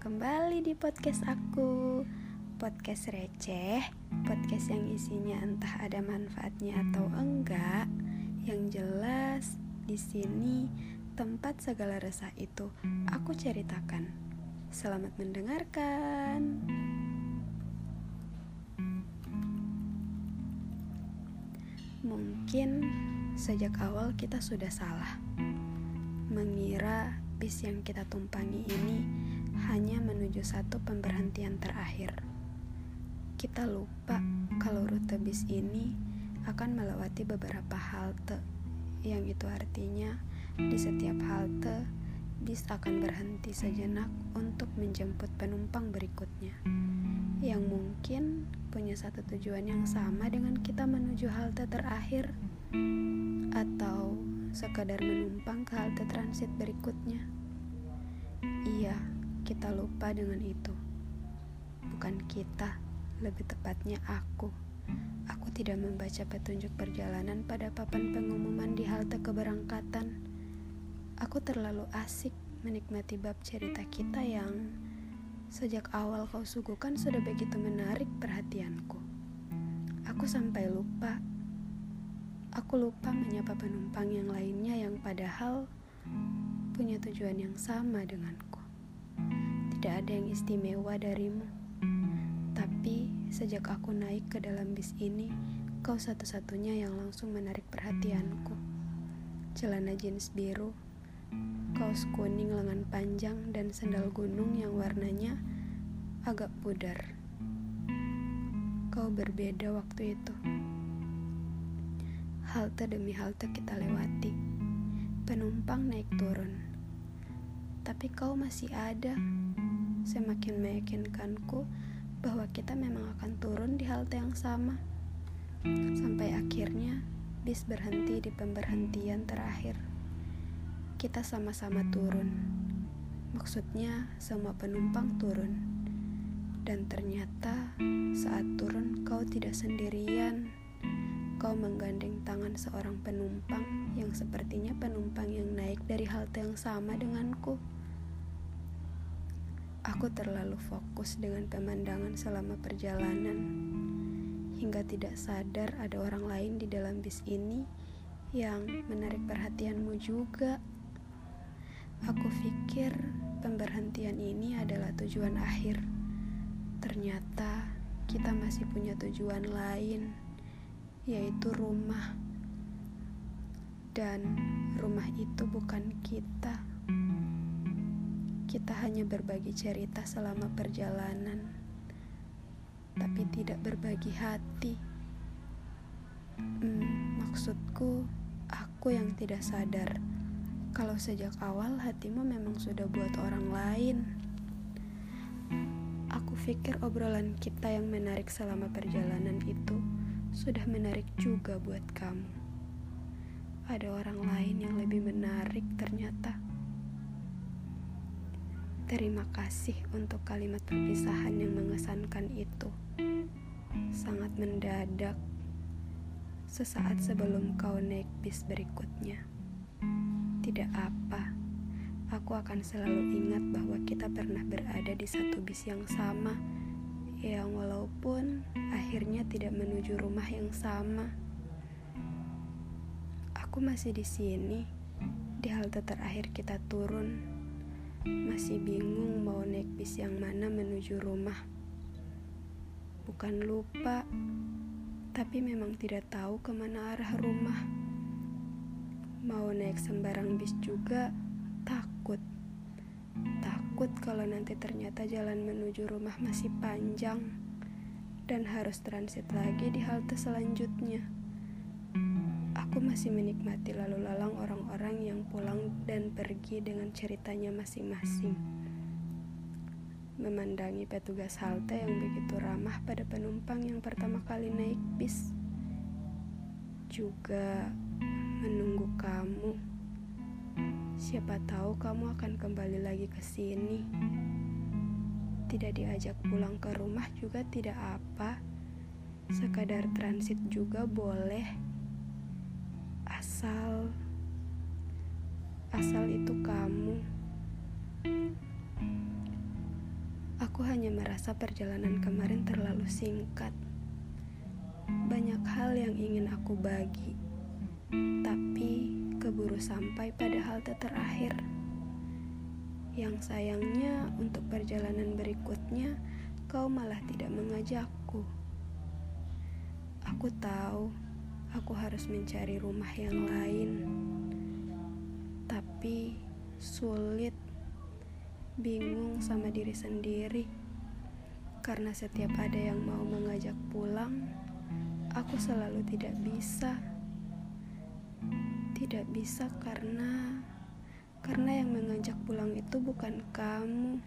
kembali di podcast aku. Podcast receh, podcast yang isinya entah ada manfaatnya atau enggak. Yang jelas, di sini tempat segala resah itu aku ceritakan. Selamat mendengarkan. Mungkin sejak awal kita sudah salah mengira bis yang kita tumpangi ini hanya menuju satu pemberhentian terakhir. Kita lupa kalau rute bis ini akan melewati beberapa halte, yang itu artinya di setiap halte bis akan berhenti sejenak untuk menjemput penumpang berikutnya, yang mungkin punya satu tujuan yang sama dengan kita menuju halte terakhir, atau sekadar menumpang ke halte transit berikutnya. Iya, kita lupa dengan itu. Bukan kita, lebih tepatnya aku. Aku tidak membaca petunjuk perjalanan pada papan pengumuman di halte keberangkatan. Aku terlalu asik menikmati bab cerita kita yang sejak awal kau suguhkan sudah begitu menarik perhatianku. Aku sampai lupa Aku lupa menyapa penumpang yang lainnya yang padahal punya tujuan yang sama denganku. Tidak ada yang istimewa darimu. Tapi sejak aku naik ke dalam bis ini, kau satu-satunya yang langsung menarik perhatianku. Celana jeans biru, kaos kuning lengan panjang dan sendal gunung yang warnanya agak pudar. Kau berbeda waktu itu. Halte demi halte kita lewati. Penumpang naik turun. Tapi kau masih ada. Semakin meyakinkanku bahwa kita memang akan turun di halte yang sama. Sampai akhirnya bis berhenti di pemberhentian terakhir. Kita sama-sama turun. Maksudnya semua penumpang turun. Dan ternyata saat turun kau tidak sendirian. Kau menggandeng tangan seorang penumpang yang sepertinya penumpang yang naik dari halte yang sama denganku. Aku terlalu fokus dengan pemandangan selama perjalanan, hingga tidak sadar ada orang lain di dalam bis ini yang menarik perhatianmu juga. Aku pikir pemberhentian ini adalah tujuan akhir. Ternyata kita masih punya tujuan lain yaitu rumah. Dan rumah itu bukan kita. Kita hanya berbagi cerita selama perjalanan, tapi tidak berbagi hati. Hmm, maksudku, aku yang tidak sadar kalau sejak awal hatimu memang sudah buat orang lain. Aku pikir obrolan kita yang menarik selama perjalanan itu sudah menarik juga buat kamu. Ada orang lain yang lebih menarik ternyata. Terima kasih untuk kalimat perpisahan yang mengesankan itu. Sangat mendadak. Sesaat sebelum kau naik bis berikutnya. Tidak apa. Aku akan selalu ingat bahwa kita pernah berada di satu bis yang sama yang walaupun akhirnya tidak menuju rumah yang sama. Aku masih di sini, di halte terakhir kita turun. Masih bingung mau naik bis yang mana menuju rumah. Bukan lupa, tapi memang tidak tahu ke mana arah rumah. Mau naik sembarang bis juga takut takut kalau nanti ternyata jalan menuju rumah masih panjang dan harus transit lagi di halte selanjutnya. Masih menikmati lalu lalang orang-orang yang pulang dan pergi dengan ceritanya masing-masing. Memandangi petugas halte yang begitu ramah pada penumpang yang pertama kali naik bis. Juga menunggu kamu Siapa tahu kamu akan kembali lagi ke sini. Tidak diajak pulang ke rumah juga tidak apa. Sekadar transit juga boleh. Asal asal itu kamu. Aku hanya merasa perjalanan kemarin terlalu singkat. Banyak hal yang ingin aku bagi, tapi keburu sampai pada halte terakhir. Yang sayangnya, untuk perjalanan berikutnya, kau malah tidak mengajakku. Aku tahu aku harus mencari rumah yang lain, tapi sulit bingung sama diri sendiri karena setiap ada yang mau mengajak pulang, aku selalu tidak bisa. Tidak bisa karena karena yang mengajak pulang itu bukan kamu.